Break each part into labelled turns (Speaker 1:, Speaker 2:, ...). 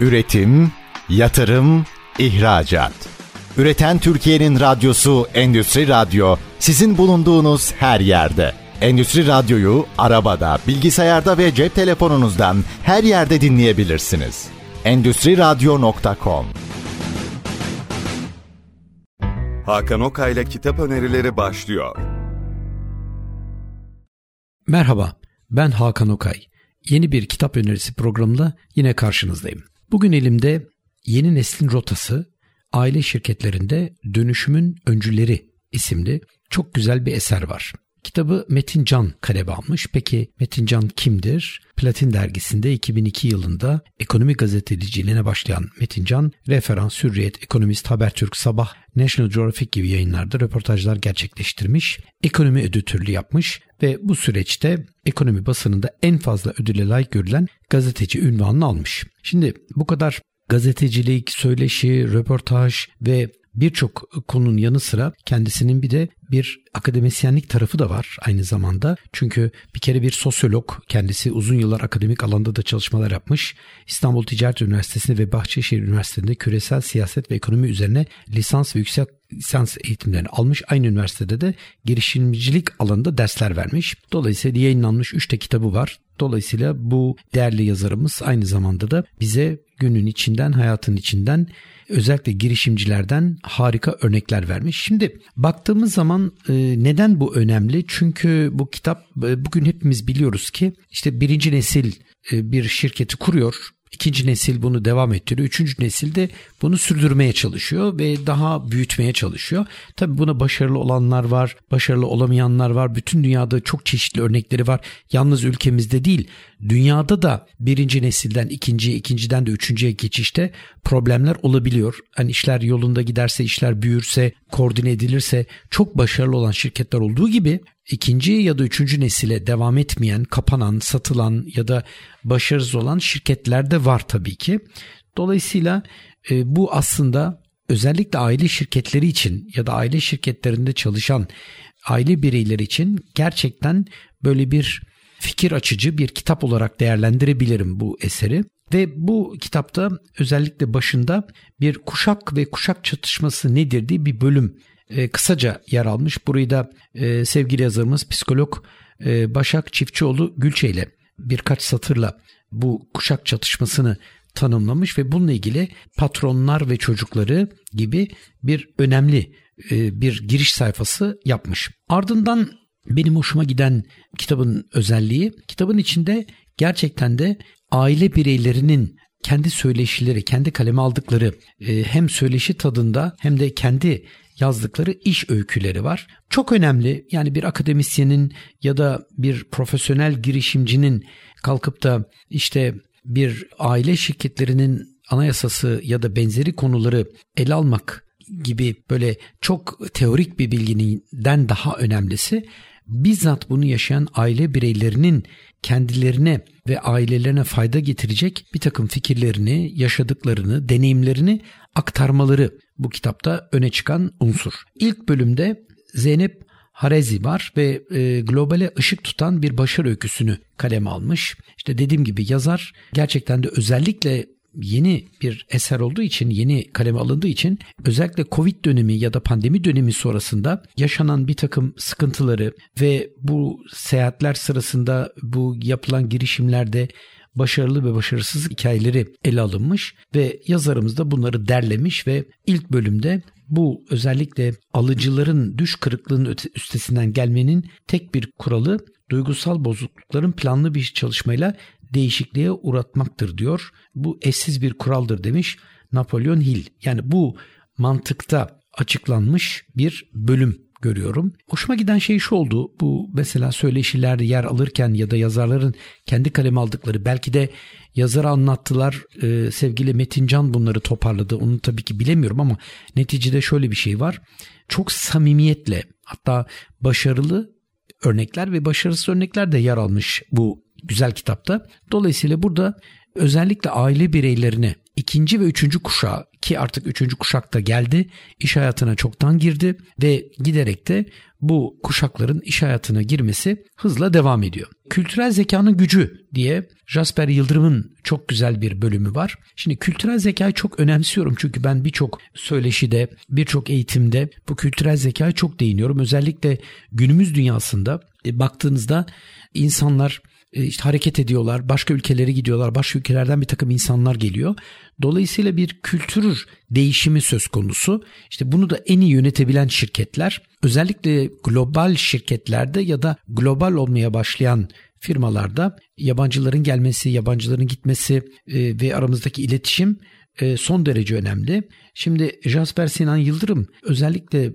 Speaker 1: Üretim, yatırım, ihracat. Üreten Türkiye'nin radyosu Endüstri Radyo sizin bulunduğunuz her yerde. Endüstri Radyo'yu arabada, bilgisayarda ve cep telefonunuzdan her yerde dinleyebilirsiniz. Endüstri Radyo.com
Speaker 2: Hakan Okay'la kitap önerileri başlıyor.
Speaker 3: Merhaba, ben Hakan Okay. Yeni bir kitap önerisi programında yine karşınızdayım. Bugün elimde Yeni Neslin Rotası, Aile Şirketlerinde Dönüşümün Öncüleri isimli çok güzel bir eser var. Kitabı Metin Can kaleme almış. Peki Metin Can kimdir? Platin dergisinde 2002 yılında ekonomi gazeteciliğine başlayan Metin Can, referans, hürriyet, ekonomist, Habertürk, Sabah, National Geographic gibi yayınlarda röportajlar gerçekleştirmiş, ekonomi editörlüğü yapmış ve bu süreçte ekonomi basınında en fazla ödüle layık görülen gazeteci ünvanını almış. Şimdi bu kadar gazetecilik, söyleşi, röportaj ve birçok konunun yanı sıra kendisinin bir de bir akademisyenlik tarafı da var aynı zamanda. Çünkü bir kere bir sosyolog kendisi uzun yıllar akademik alanda da çalışmalar yapmış. İstanbul Ticaret Üniversitesi'nde ve Bahçeşehir Üniversitesi'nde küresel siyaset ve ekonomi üzerine lisans ve yüksek lisans eğitimlerini almış. Aynı üniversitede de girişimcilik alanında dersler vermiş. Dolayısıyla yayınlanmış 3 de kitabı var. Dolayısıyla bu değerli yazarımız aynı zamanda da bize günün içinden, hayatın içinden özellikle girişimcilerden harika örnekler vermiş. Şimdi baktığımız zaman e, neden bu önemli? Çünkü bu kitap e, bugün hepimiz biliyoruz ki işte birinci nesil e, bir şirketi kuruyor İkinci nesil bunu devam ettiriyor. Üçüncü nesil de bunu sürdürmeye çalışıyor ve daha büyütmeye çalışıyor. Tabi buna başarılı olanlar var, başarılı olamayanlar var. Bütün dünyada çok çeşitli örnekleri var. Yalnız ülkemizde değil, dünyada da birinci nesilden ikinciye, ikinciden de üçüncüye geçişte problemler olabiliyor. Hani işler yolunda giderse, işler büyürse, koordine edilirse çok başarılı olan şirketler olduğu gibi ikinci ya da üçüncü nesile devam etmeyen, kapanan, satılan ya da başarısız olan şirketler de var tabii ki. Dolayısıyla e, bu aslında özellikle aile şirketleri için ya da aile şirketlerinde çalışan aile bireyleri için gerçekten böyle bir fikir açıcı bir kitap olarak değerlendirebilirim bu eseri. Ve bu kitapta özellikle başında bir kuşak ve kuşak çatışması nedir diye bir bölüm e, kısaca yer almış. Burayı da e, sevgili yazarımız psikolog e, Başak Çiftçioğlu Gülçe ile birkaç satırla bu kuşak çatışmasını tanımlamış ve bununla ilgili patronlar ve çocukları gibi bir önemli e, bir giriş sayfası yapmış. Ardından benim hoşuma giden kitabın özelliği kitabın içinde gerçekten de aile bireylerinin kendi söyleşileri, kendi kaleme aldıkları e, hem söyleşi tadında hem de kendi yazdıkları iş öyküleri var. Çok önemli yani bir akademisyenin ya da bir profesyonel girişimcinin kalkıp da işte bir aile şirketlerinin anayasası ya da benzeri konuları ele almak gibi böyle çok teorik bir bilgiden daha önemlisi bizzat bunu yaşayan aile bireylerinin kendilerine ve ailelerine fayda getirecek bir takım fikirlerini, yaşadıklarını, deneyimlerini aktarmaları bu kitapta öne çıkan unsur. İlk bölümde Zeynep Harezi var ve e, globale ışık tutan bir başarı öyküsünü kaleme almış. İşte dediğim gibi yazar gerçekten de özellikle yeni bir eser olduğu için, yeni kaleme alındığı için özellikle Covid dönemi ya da pandemi dönemi sonrasında yaşanan bir takım sıkıntıları ve bu seyahatler sırasında bu yapılan girişimlerde başarılı ve başarısız hikayeleri ele alınmış ve yazarımız da bunları derlemiş ve ilk bölümde bu özellikle alıcıların düş kırıklığının üstesinden gelmenin tek bir kuralı duygusal bozuklukların planlı bir çalışmayla değişikliğe uğratmaktır diyor. Bu eşsiz bir kuraldır demiş Napolyon Hill. Yani bu mantıkta açıklanmış bir bölüm görüyorum. Hoşuma giden şey şu oldu. Bu mesela söyleşilerde yer alırken ya da yazarların kendi kaleme aldıkları belki de yazar anlattılar. Ee, sevgili Metin Can bunları toparladı. Onu tabii ki bilemiyorum ama neticede şöyle bir şey var. Çok samimiyetle hatta başarılı örnekler ve başarısız örnekler de yer almış bu güzel kitapta. Dolayısıyla burada özellikle aile bireylerine ikinci ve üçüncü kuşağı ki artık üçüncü kuşak da geldi iş hayatına çoktan girdi ve giderek de bu kuşakların iş hayatına girmesi hızla devam ediyor. Kültürel zekanın gücü diye Jasper Yıldırım'ın çok güzel bir bölümü var. Şimdi kültürel zekayı çok önemsiyorum çünkü ben birçok söyleşide, birçok eğitimde bu kültürel zekayı çok değiniyorum. Özellikle günümüz dünyasında e, baktığınızda insanlar işte hareket ediyorlar, başka ülkelere gidiyorlar, başka ülkelerden bir takım insanlar geliyor. Dolayısıyla bir kültür değişimi söz konusu. İşte bunu da en iyi yönetebilen şirketler, özellikle global şirketlerde ya da global olmaya başlayan firmalarda yabancıların gelmesi, yabancıların gitmesi e, ve aramızdaki iletişim e, son derece önemli. Şimdi Jasper Sinan Yıldırım özellikle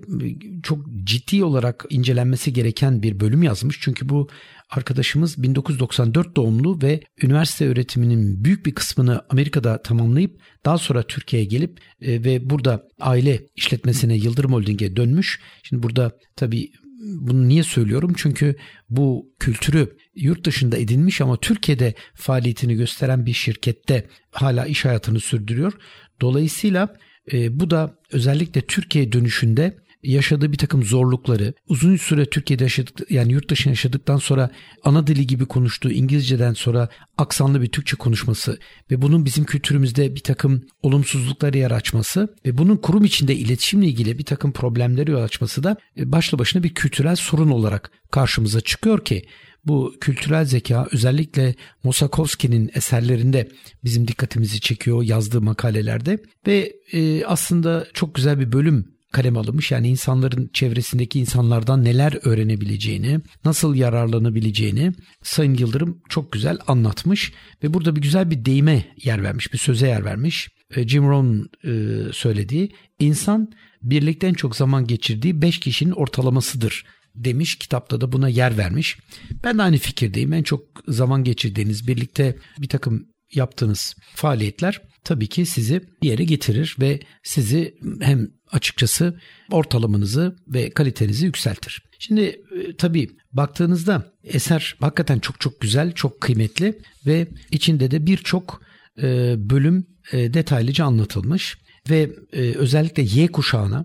Speaker 3: çok ciddi olarak incelenmesi gereken bir bölüm yazmış. Çünkü bu arkadaşımız 1994 doğumlu ve üniversite öğretiminin büyük bir kısmını Amerika'da tamamlayıp daha sonra Türkiye'ye gelip e, ve burada aile işletmesine Yıldırım Holding'e dönmüş. Şimdi burada tabii bunu niye söylüyorum? Çünkü bu kültürü yurt dışında edinmiş ama Türkiye'de faaliyetini gösteren bir şirkette hala iş hayatını sürdürüyor. Dolayısıyla e, bu da özellikle Türkiye dönüşünde yaşadığı bir takım zorlukları, uzun süre Türkiye'de yaşadık yani yurt dışında yaşadıktan sonra ana dili gibi konuştuğu İngilizceden sonra aksanlı bir Türkçe konuşması ve bunun bizim kültürümüzde bir takım olumsuzlukları yer açması ve bunun kurum içinde iletişimle ilgili bir takım problemleri yol açması da e, başlı başına bir kültürel sorun olarak karşımıza çıkıyor ki bu kültürel zeka özellikle Mosakowski'nin eserlerinde bizim dikkatimizi çekiyor yazdığı makalelerde ve e, aslında çok güzel bir bölüm kalem alınmış. Yani insanların çevresindeki insanlardan neler öğrenebileceğini, nasıl yararlanabileceğini Sayın Yıldırım çok güzel anlatmış ve burada bir güzel bir deyime yer vermiş, bir söze yer vermiş. E, Jim Rohn e, söylediği insan birlikte en çok zaman geçirdiği 5 kişinin ortalamasıdır demiş. Kitapta da buna yer vermiş. Ben de aynı fikirdeyim. En çok zaman geçirdiğiniz, birlikte bir takım yaptığınız faaliyetler tabii ki sizi bir yere getirir ve sizi hem açıkçası ortalamanızı ve kalitenizi yükseltir. Şimdi e, tabii baktığınızda eser hakikaten çok çok güzel, çok kıymetli ve içinde de birçok e, bölüm e, detaylıca anlatılmış ve özellikle Y kuşağına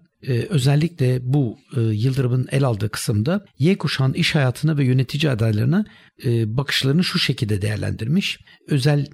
Speaker 3: özellikle bu Yıldırım'ın el aldığı kısımda Y kuşağın iş hayatına ve yönetici adaylarına bakışlarını şu şekilde değerlendirmiş. Özel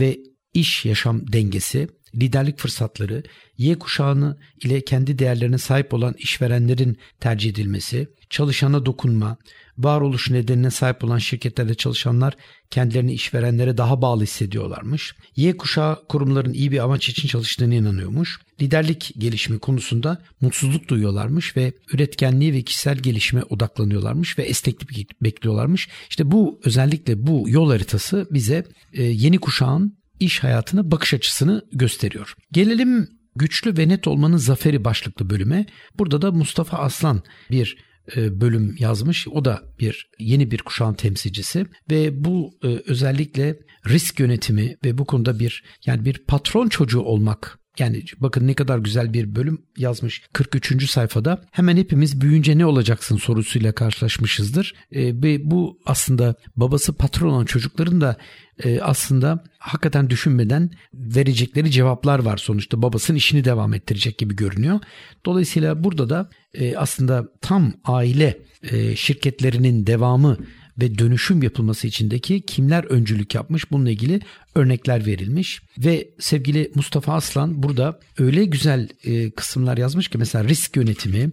Speaker 3: ve iş yaşam dengesi, liderlik fırsatları, Y kuşağını ile kendi değerlerine sahip olan işverenlerin tercih edilmesi, çalışana dokunma, varoluş nedenine sahip olan şirketlerde çalışanlar kendilerini işverenlere daha bağlı hissediyorlarmış. Y kuşağı kurumların iyi bir amaç için çalıştığını inanıyormuş. Liderlik gelişimi konusunda mutsuzluk duyuyorlarmış ve üretkenliği ve kişisel gelişime odaklanıyorlarmış ve esneklik bekliyorlarmış. İşte bu özellikle bu yol haritası bize e, yeni kuşağın iş hayatına bakış açısını gösteriyor. Gelelim güçlü ve net olmanın zaferi başlıklı bölüme. Burada da Mustafa Aslan bir bölüm yazmış. O da bir yeni bir kuşağın temsilcisi ve bu e, özellikle risk yönetimi ve bu konuda bir yani bir patron çocuğu olmak yani bakın ne kadar güzel bir bölüm yazmış 43. sayfada. Hemen hepimiz büyüyünce ne olacaksın sorusuyla karşılaşmışızdır. E, ve bu aslında babası patron olan çocukların da e, aslında hakikaten düşünmeden verecekleri cevaplar var sonuçta. Babasının işini devam ettirecek gibi görünüyor. Dolayısıyla burada da e, aslında tam aile e, şirketlerinin devamı ve dönüşüm yapılması içindeki kimler öncülük yapmış bununla ilgili örnekler verilmiş ve sevgili Mustafa Aslan burada öyle güzel e, kısımlar yazmış ki mesela risk yönetimi,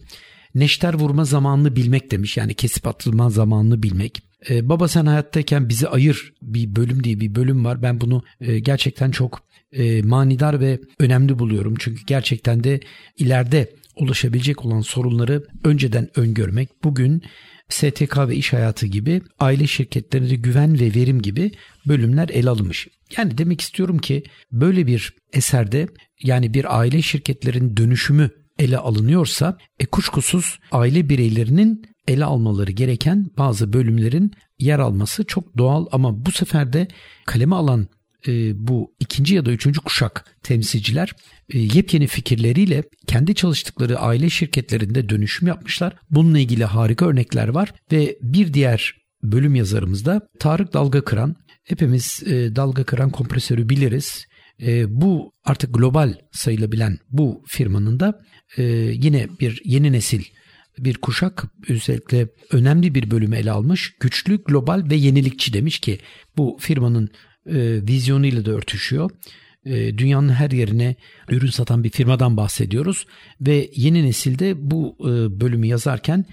Speaker 3: neşter vurma zamanını bilmek demiş yani kesip atılma zamanını bilmek. Ee, Baba sen hayattayken bizi ayır bir bölüm diye bir bölüm var. Ben bunu e, gerçekten çok e, manidar ve önemli buluyorum. Çünkü gerçekten de ileride ulaşabilecek olan sorunları önceden öngörmek, bugün STK ve iş hayatı gibi aile şirketlerinde güven ve verim gibi bölümler ele alınmış. Yani demek istiyorum ki böyle bir eserde yani bir aile şirketlerin dönüşümü ele alınıyorsa e, kuşkusuz aile bireylerinin ele almaları gereken bazı bölümlerin yer alması çok doğal ama bu sefer de kaleme alan e, bu ikinci ya da üçüncü kuşak temsilciler e, yepyeni fikirleriyle kendi çalıştıkları aile şirketlerinde dönüşüm yapmışlar. Bununla ilgili harika örnekler var ve bir diğer bölüm yazarımız da Tarık Dalga Kıran. Hepimiz e, dalga kıran kompresörü biliriz. E, bu artık global sayılabilen bu firmanın da e, yine bir yeni nesil bir kuşak özellikle önemli bir bölümü ele almış. Güçlü, global ve yenilikçi demiş ki bu firmanın e, vizyonuyla da örtüşüyor. E, dünyanın her yerine ürün satan bir firmadan bahsediyoruz ve yeni nesilde bu e, bölümü yazarken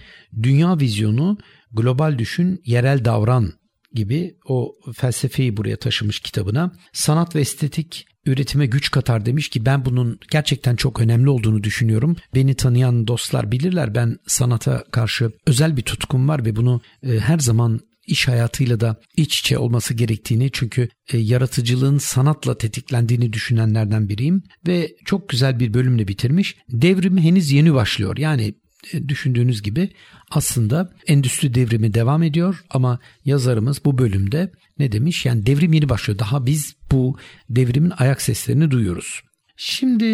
Speaker 3: dünya vizyonu, global düşün, yerel davran gibi o felsefeyi buraya taşımış kitabına. Sanat ve estetik üretime güç katar demiş ki ben bunun gerçekten çok önemli olduğunu düşünüyorum. Beni tanıyan dostlar bilirler ben sanata karşı özel bir tutkum var ve bunu e, her zaman iş hayatıyla da iç içe olması gerektiğini çünkü e, yaratıcılığın sanatla tetiklendiğini düşünenlerden biriyim ve çok güzel bir bölümle bitirmiş. Devrim henüz yeni başlıyor. Yani e, düşündüğünüz gibi aslında endüstri devrimi devam ediyor ama yazarımız bu bölümde ne demiş? Yani devrim yeni başlıyor. Daha biz bu devrimin ayak seslerini duyuyoruz. Şimdi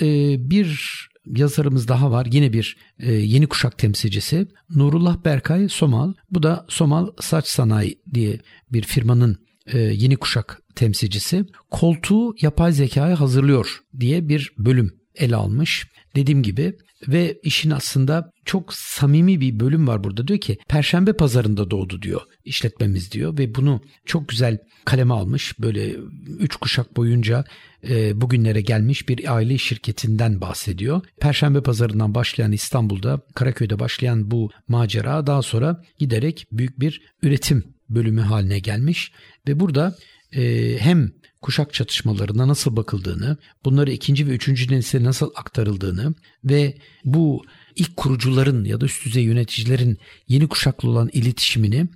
Speaker 3: e, bir yazarımız daha var. Yine bir e, yeni kuşak temsilcisi. Nurullah Berkay Somal. Bu da Somal Saç Sanayi diye bir firmanın e, yeni kuşak temsilcisi. Koltuğu yapay zekaya hazırlıyor diye bir bölüm ele almış. Dediğim gibi ve işin aslında çok samimi bir bölüm var burada. Diyor ki Perşembe pazarında doğdu diyor işletmemiz diyor ve bunu çok güzel kaleme almış. Böyle üç kuşak boyunca e, bugünlere gelmiş bir aile şirketinden bahsediyor. Perşembe pazarından başlayan İstanbul'da Karaköy'de başlayan bu macera daha sonra giderek büyük bir üretim bölümü haline gelmiş ve burada e, hem kuşak çatışmalarına nasıl bakıldığını, bunları ikinci ve üçüncü nesile nasıl aktarıldığını ve bu ilk kurucuların ya da üst düzey yöneticilerin yeni kuşaklı olan iletişimini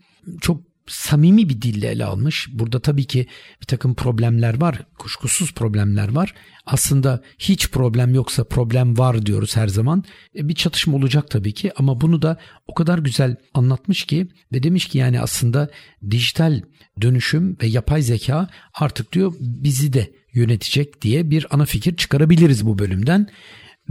Speaker 3: çok samimi bir dille ele almış. Burada tabii ki bir takım problemler var. Kuşkusuz problemler var. Aslında hiç problem yoksa problem var diyoruz her zaman. E, bir çatışma olacak tabii ki ama bunu da o kadar güzel anlatmış ki ve demiş ki yani aslında dijital dönüşüm ve yapay zeka artık diyor bizi de yönetecek diye bir ana fikir çıkarabiliriz bu bölümden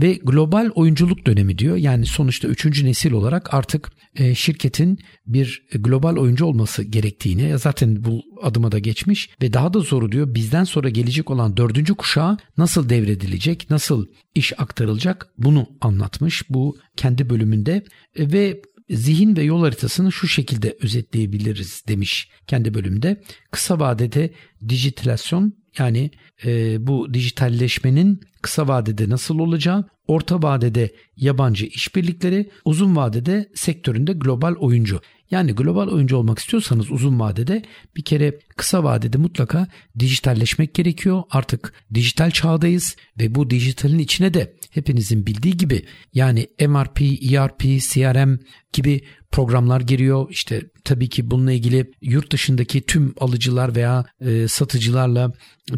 Speaker 3: ve global oyunculuk dönemi diyor. Yani sonuçta üçüncü nesil olarak artık e, şirketin bir global oyuncu olması gerektiğini zaten bu adıma da geçmiş ve daha da zoru diyor bizden sonra gelecek olan dördüncü kuşağa nasıl devredilecek, nasıl iş aktarılacak bunu anlatmış bu kendi bölümünde e, ve zihin ve yol haritasını şu şekilde özetleyebiliriz demiş kendi bölümde. Kısa vadede dijitalasyon yani e, bu dijitalleşmenin kısa vadede nasıl olacağı, orta vadede yabancı işbirlikleri, uzun vadede sektöründe global oyuncu. Yani global oyuncu olmak istiyorsanız uzun vadede bir kere kısa vadede mutlaka dijitalleşmek gerekiyor. Artık dijital çağdayız ve bu dijitalin içine de hepinizin bildiği gibi yani MRP, ERP, CRM gibi programlar giriyor. İşte tabii ki bununla ilgili yurt dışındaki tüm alıcılar veya e, satıcılarla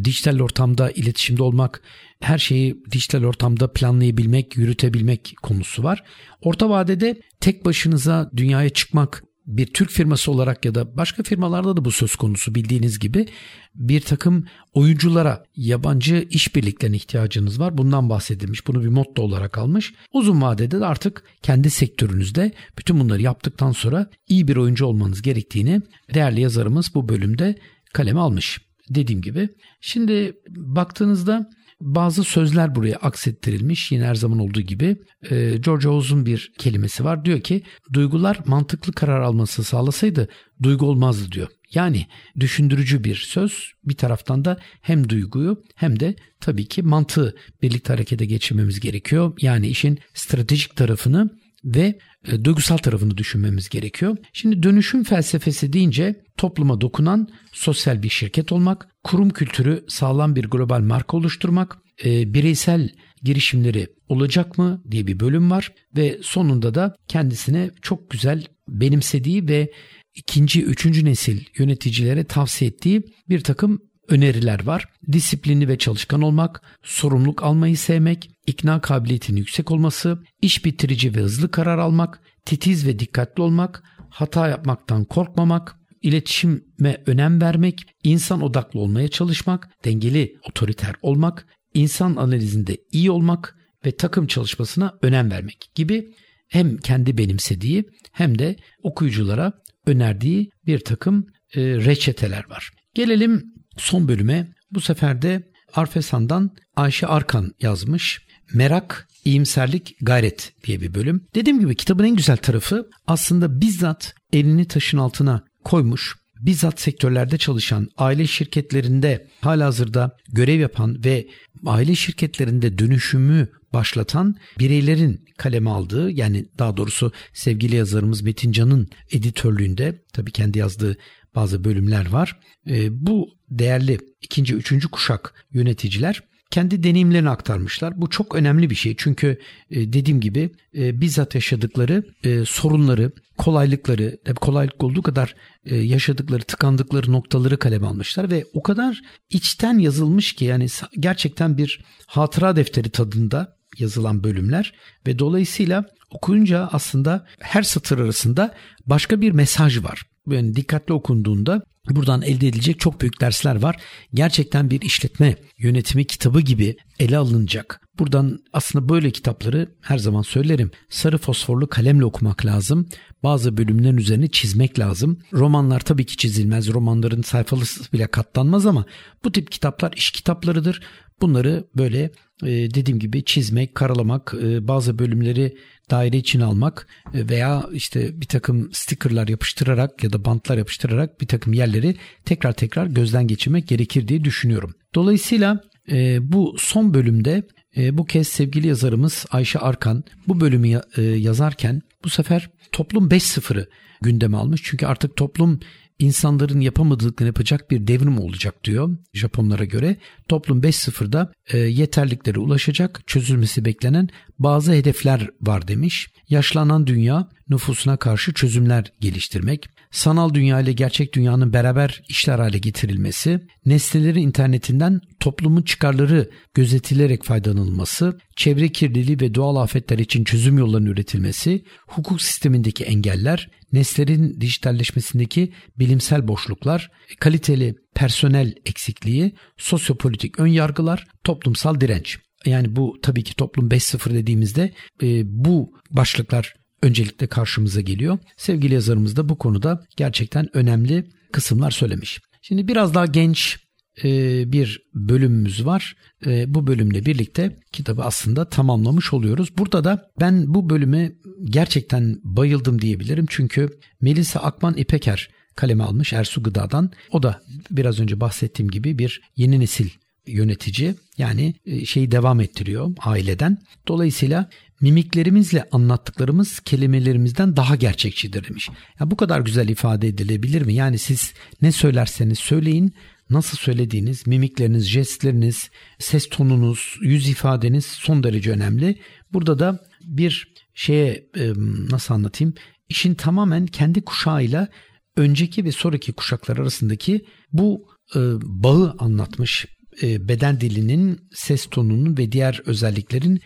Speaker 3: dijital ortamda iletişimde olmak, her şeyi dijital ortamda planlayabilmek, yürütebilmek konusu var. Orta vadede tek başınıza dünyaya çıkmak bir Türk firması olarak ya da başka firmalarda da bu söz konusu bildiğiniz gibi bir takım oyunculara yabancı işbirliklerine ihtiyacınız var. Bundan bahsedilmiş. Bunu bir motto olarak almış. Uzun vadede de artık kendi sektörünüzde bütün bunları yaptıktan sonra iyi bir oyuncu olmanız gerektiğini değerli yazarımız bu bölümde kaleme almış. Dediğim gibi. Şimdi baktığınızda bazı sözler buraya aksettirilmiş yine her zaman olduğu gibi. E, George Oz'un bir kelimesi var. Diyor ki duygular mantıklı karar alması sağlasaydı duygu olmazdı diyor. Yani düşündürücü bir söz bir taraftan da hem duyguyu hem de tabii ki mantığı birlikte harekete geçirmemiz gerekiyor. Yani işin stratejik tarafını ve e, duygusal tarafını düşünmemiz gerekiyor. Şimdi dönüşüm felsefesi deyince topluma dokunan sosyal bir şirket olmak, kurum kültürü sağlam bir global marka oluşturmak, e, bireysel girişimleri olacak mı diye bir bölüm var ve sonunda da kendisine çok güzel benimsediği ve ikinci, üçüncü nesil yöneticilere tavsiye ettiği bir takım öneriler var. Disiplinli ve çalışkan olmak, sorumluluk almayı sevmek, ikna kabiliyetinin yüksek olması, iş bitirici ve hızlı karar almak, titiz ve dikkatli olmak, hata yapmaktan korkmamak, iletişime önem vermek, insan odaklı olmaya çalışmak, dengeli otoriter olmak, insan analizinde iyi olmak ve takım çalışmasına önem vermek gibi hem kendi benimsediği hem de okuyuculara önerdiği bir takım e, reçeteler var. Gelelim son bölüme. Bu sefer de Arfesan'dan Ayşe Arkan yazmış. Merak İyimserlik Gayret diye bir bölüm. Dediğim gibi kitabın en güzel tarafı aslında bizzat elini taşın altına koymuş bizzat sektörlerde çalışan, aile şirketlerinde halihazırda görev yapan ve aile şirketlerinde dönüşümü başlatan bireylerin kaleme aldığı yani daha doğrusu sevgili yazarımız Metin Can'ın editörlüğünde tabii kendi yazdığı bazı bölümler var. E, bu değerli ikinci, üçüncü kuşak yöneticiler kendi deneyimlerini aktarmışlar. Bu çok önemli bir şey çünkü e, dediğim gibi e, bizzat yaşadıkları e, sorunları, kolaylıkları, kolaylık olduğu kadar yaşadıkları, tıkandıkları noktaları kaleme almışlar ve o kadar içten yazılmış ki yani gerçekten bir hatıra defteri tadında yazılan bölümler ve dolayısıyla okuyunca aslında her satır arasında başka bir mesaj var. Yani dikkatli okunduğunda buradan elde edilecek çok büyük dersler var. Gerçekten bir işletme yönetimi kitabı gibi ele alınacak. Buradan aslında böyle kitapları her zaman söylerim. Sarı fosforlu kalemle okumak lazım. Bazı bölümlerin üzerine çizmek lazım. Romanlar tabii ki çizilmez. Romanların sayfalısı bile katlanmaz ama bu tip kitaplar iş kitaplarıdır. Bunları böyle dediğim gibi çizmek, karalamak, e, bazı bölümleri daire içine almak e, veya işte bir takım stickerlar yapıştırarak ya da bantlar yapıştırarak bir takım yerleri tekrar tekrar gözden geçirmek gerekir diye düşünüyorum. Dolayısıyla bu son bölümde bu kez sevgili yazarımız Ayşe Arkan bu bölümü yazarken bu sefer toplum 5.0'ı gündeme almış. Çünkü artık toplum insanların yapamadıklarını yapacak bir devrim olacak diyor Japonlara göre. Toplum 5.0'da e, yeterliklere ulaşacak çözülmesi beklenen bazı hedefler var demiş. Yaşlanan dünya nüfusuna karşı çözümler geliştirmek, sanal dünya ile gerçek dünyanın beraber işler hale getirilmesi, nesnelerin internetinden toplumun çıkarları gözetilerek faydalanılması, çevre kirliliği ve doğal afetler için çözüm yollarının üretilmesi, hukuk sistemindeki engeller, neslerin dijitalleşmesindeki bilimsel boşluklar, kaliteli personel eksikliği, sosyopolitik önyargılar, toplumsal direnç. Yani bu tabii ki toplum 5.0 dediğimizde e, bu başlıklar öncelikle karşımıza geliyor. Sevgili yazarımız da bu konuda gerçekten önemli kısımlar söylemiş. Şimdi biraz daha genç e, bir bölümümüz var. E, bu bölümle birlikte kitabı aslında tamamlamış oluyoruz. Burada da ben bu bölüme gerçekten bayıldım diyebilirim. Çünkü Melisa Akman İpeker kaleme almış Ersu Gıda'dan. O da biraz önce bahsettiğim gibi bir yeni nesil yönetici yani e, şeyi devam ettiriyor aileden. Dolayısıyla mimiklerimizle anlattıklarımız kelimelerimizden daha gerçekçidir demiş. Ya bu kadar güzel ifade edilebilir mi? Yani siz ne söylerseniz söyleyin nasıl söylediğiniz, mimikleriniz, jestleriniz, ses tonunuz, yüz ifadeniz son derece önemli. Burada da bir şeye nasıl anlatayım? İşin tamamen kendi kuşağıyla önceki ve sonraki kuşaklar arasındaki bu bağı anlatmış beden dilinin, ses tonunun ve diğer özelliklerin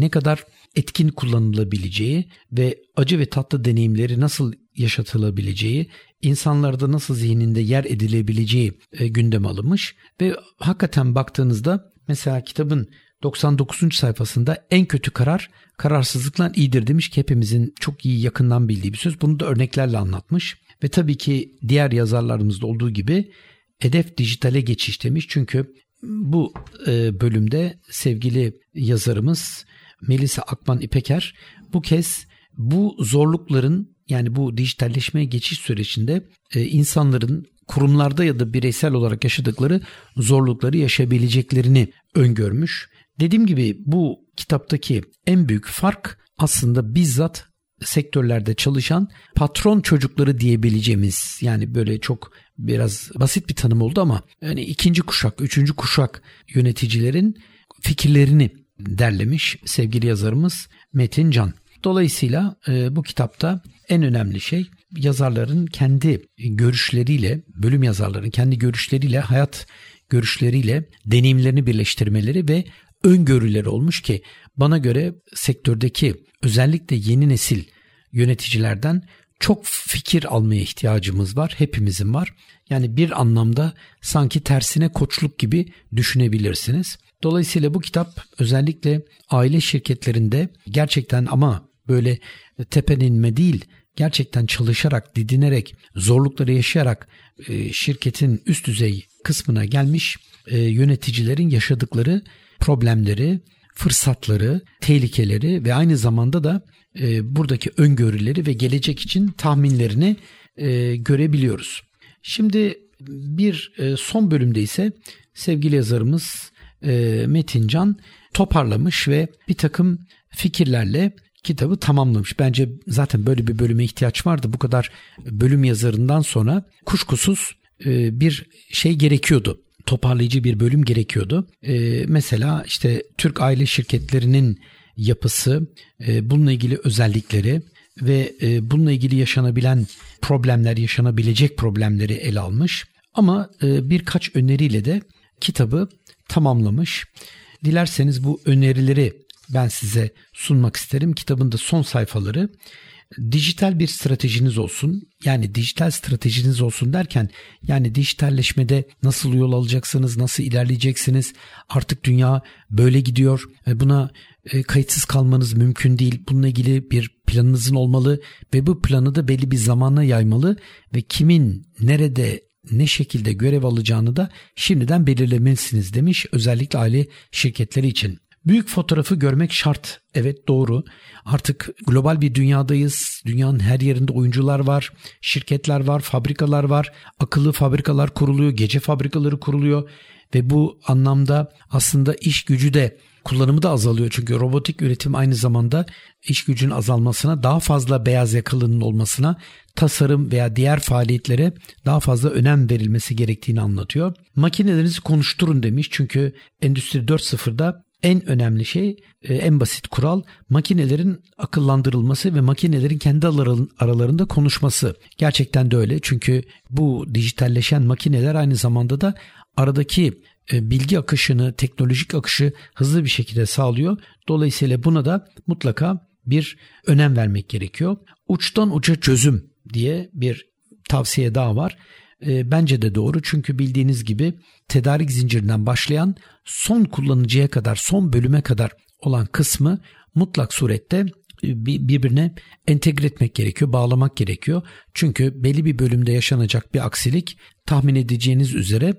Speaker 3: ne kadar etkin kullanılabileceği ve acı ve tatlı deneyimleri nasıl yaşatılabileceği, insanlarda nasıl zihninde yer edilebileceği e, gündem alınmış ve hakikaten baktığınızda mesela kitabın 99. sayfasında en kötü karar kararsızlıkla iyidir demiş ki hepimizin çok iyi yakından bildiği bir söz. Bunu da örneklerle anlatmış ve tabii ki diğer yazarlarımızda olduğu gibi hedef dijitale geçiş demiş. Çünkü bu e, bölümde sevgili yazarımız Melisa Akman İpeker bu kez bu zorlukların yani bu dijitalleşmeye geçiş sürecinde e, insanların kurumlarda ya da bireysel olarak yaşadıkları zorlukları yaşayabileceklerini öngörmüş. Dediğim gibi bu kitaptaki en büyük fark aslında bizzat sektörlerde çalışan patron çocukları diyebileceğimiz yani böyle çok biraz basit bir tanım oldu ama yani ikinci kuşak, üçüncü kuşak yöneticilerin fikirlerini derlemiş sevgili yazarımız Metin Can. Dolayısıyla e, bu kitapta en önemli şey yazarların kendi görüşleriyle, bölüm yazarların kendi görüşleriyle, hayat görüşleriyle deneyimlerini birleştirmeleri ve öngörüleri olmuş ki bana göre sektördeki özellikle yeni nesil yöneticilerden çok fikir almaya ihtiyacımız var. Hepimizin var. Yani bir anlamda sanki tersine koçluk gibi düşünebilirsiniz. Dolayısıyla bu kitap özellikle aile şirketlerinde gerçekten ama böyle tepen inme değil gerçekten çalışarak, didinerek, zorlukları yaşayarak e, şirketin üst düzey kısmına gelmiş e, yöneticilerin yaşadıkları problemleri, fırsatları, tehlikeleri ve aynı zamanda da e, buradaki öngörüleri ve gelecek için tahminlerini görebiliyoruz. Şimdi bir son bölümde ise sevgili yazarımız e, Metin Can toparlamış ve bir takım fikirlerle kitabı tamamlamış. Bence zaten böyle bir bölüme ihtiyaç vardı. Bu kadar bölüm yazarından sonra kuşkusuz e, bir şey gerekiyordu. Toparlayıcı bir bölüm gerekiyordu. E, mesela işte Türk aile şirketlerinin yapısı, e, bununla ilgili özellikleri ve bununla ilgili yaşanabilen problemler, yaşanabilecek problemleri ele almış. Ama birkaç öneriyle de kitabı tamamlamış. Dilerseniz bu önerileri ben size sunmak isterim. Kitabın da son sayfaları dijital bir stratejiniz olsun. Yani dijital stratejiniz olsun derken yani dijitalleşmede nasıl yol alacaksınız, nasıl ilerleyeceksiniz? Artık dünya böyle gidiyor. Buna e, kayıtsız kalmanız mümkün değil. Bununla ilgili bir planınızın olmalı ve bu planı da belli bir zamana yaymalı ve kimin nerede ne şekilde görev alacağını da şimdiden belirlemelisiniz demiş özellikle aile şirketleri için. Büyük fotoğrafı görmek şart. Evet doğru. Artık global bir dünyadayız. Dünyanın her yerinde oyuncular var, şirketler var, fabrikalar var. Akıllı fabrikalar kuruluyor, gece fabrikaları kuruluyor ve bu anlamda aslında iş gücü de kullanımı da azalıyor. Çünkü robotik üretim aynı zamanda iş gücünün azalmasına, daha fazla beyaz yakalının olmasına, tasarım veya diğer faaliyetlere daha fazla önem verilmesi gerektiğini anlatıyor. Makinelerinizi konuşturun demiş çünkü Endüstri 4.0'da en önemli şey, e, en basit kural makinelerin akıllandırılması ve makinelerin kendi aralarında konuşması. Gerçekten de öyle çünkü bu dijitalleşen makineler aynı zamanda da aradaki e, bilgi akışını, teknolojik akışı hızlı bir şekilde sağlıyor. Dolayısıyla buna da mutlaka bir önem vermek gerekiyor. Uçtan uca çözüm diye bir tavsiye daha var. E, bence de doğru çünkü bildiğiniz gibi tedarik zincirinden başlayan son kullanıcıya kadar, son bölüme kadar olan kısmı mutlak surette e, birbirine entegre etmek gerekiyor, bağlamak gerekiyor. Çünkü belli bir bölümde yaşanacak bir aksilik tahmin edeceğiniz üzere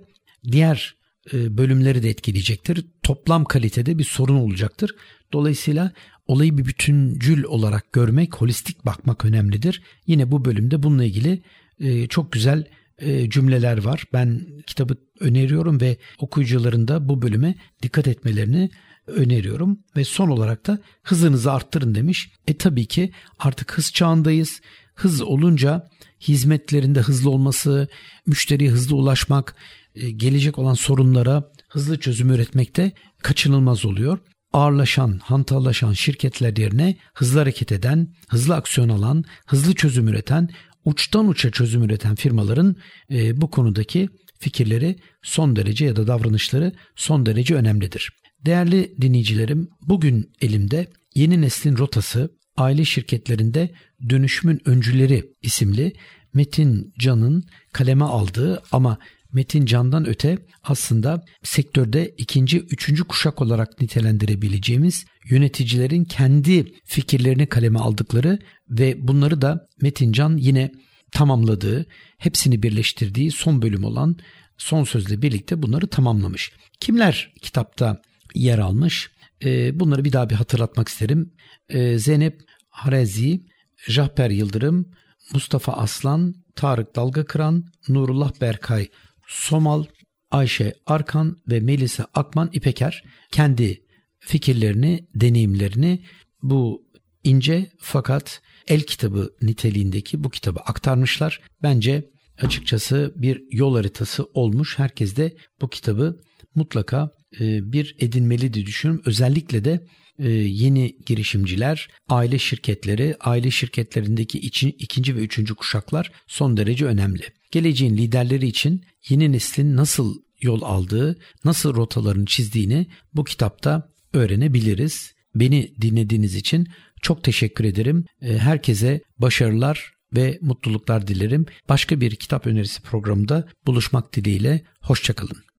Speaker 3: diğer e, bölümleri de etkileyecektir. Toplam kalitede bir sorun olacaktır. Dolayısıyla olayı bir bütüncül olarak görmek, holistik bakmak önemlidir. Yine bu bölümde bununla ilgili e, çok güzel e, cümleler var. Ben kitabı öneriyorum ve okuyucuların da bu bölüme dikkat etmelerini öneriyorum ve son olarak da hızınızı arttırın demiş. E tabii ki artık hız çağındayız. Hız olunca hizmetlerinde hızlı olması, müşteriye hızlı ulaşmak, e, gelecek olan sorunlara hızlı çözüm üretmekte kaçınılmaz oluyor. Ağırlaşan, hantallaşan şirketler yerine hızlı hareket eden, hızlı aksiyon alan, hızlı çözüm üreten, uçtan uça çözüm üreten firmaların e, bu konudaki fikirleri son derece ya da davranışları son derece önemlidir. Değerli dinleyicilerim, bugün elimde Yeni Neslin Rotası Aile Şirketlerinde Dönüşümün Öncüleri isimli Metin Can'ın kaleme aldığı ama Metin Can'dan öte aslında sektörde ikinci, üçüncü kuşak olarak nitelendirebileceğimiz yöneticilerin kendi fikirlerini kaleme aldıkları ve bunları da Metin Can yine tamamladığı, hepsini birleştirdiği son bölüm olan son sözle birlikte bunları tamamlamış. Kimler kitapta yer almış? Ee, bunları bir daha bir hatırlatmak isterim. Ee, Zeynep Harezi, Jahper Yıldırım, Mustafa Aslan, Tarık Dalgakıran, Nurullah Berkay Somal, Ayşe Arkan ve Melisa Akman İpeker kendi fikirlerini, deneyimlerini bu ince fakat el kitabı niteliğindeki bu kitabı aktarmışlar. Bence açıkçası bir yol haritası olmuş. Herkes de bu kitabı mutlaka e, bir edinmeli diye düşünüyorum. Özellikle de e, yeni girişimciler, aile şirketleri, aile şirketlerindeki ikinci ve üçüncü kuşaklar son derece önemli. Geleceğin liderleri için yeni neslin nasıl yol aldığı, nasıl rotalarını çizdiğini bu kitapta öğrenebiliriz. Beni dinlediğiniz için çok teşekkür ederim. E, herkese başarılar ve mutluluklar dilerim. Başka bir kitap önerisi programında buluşmak dileğiyle. Hoşçakalın.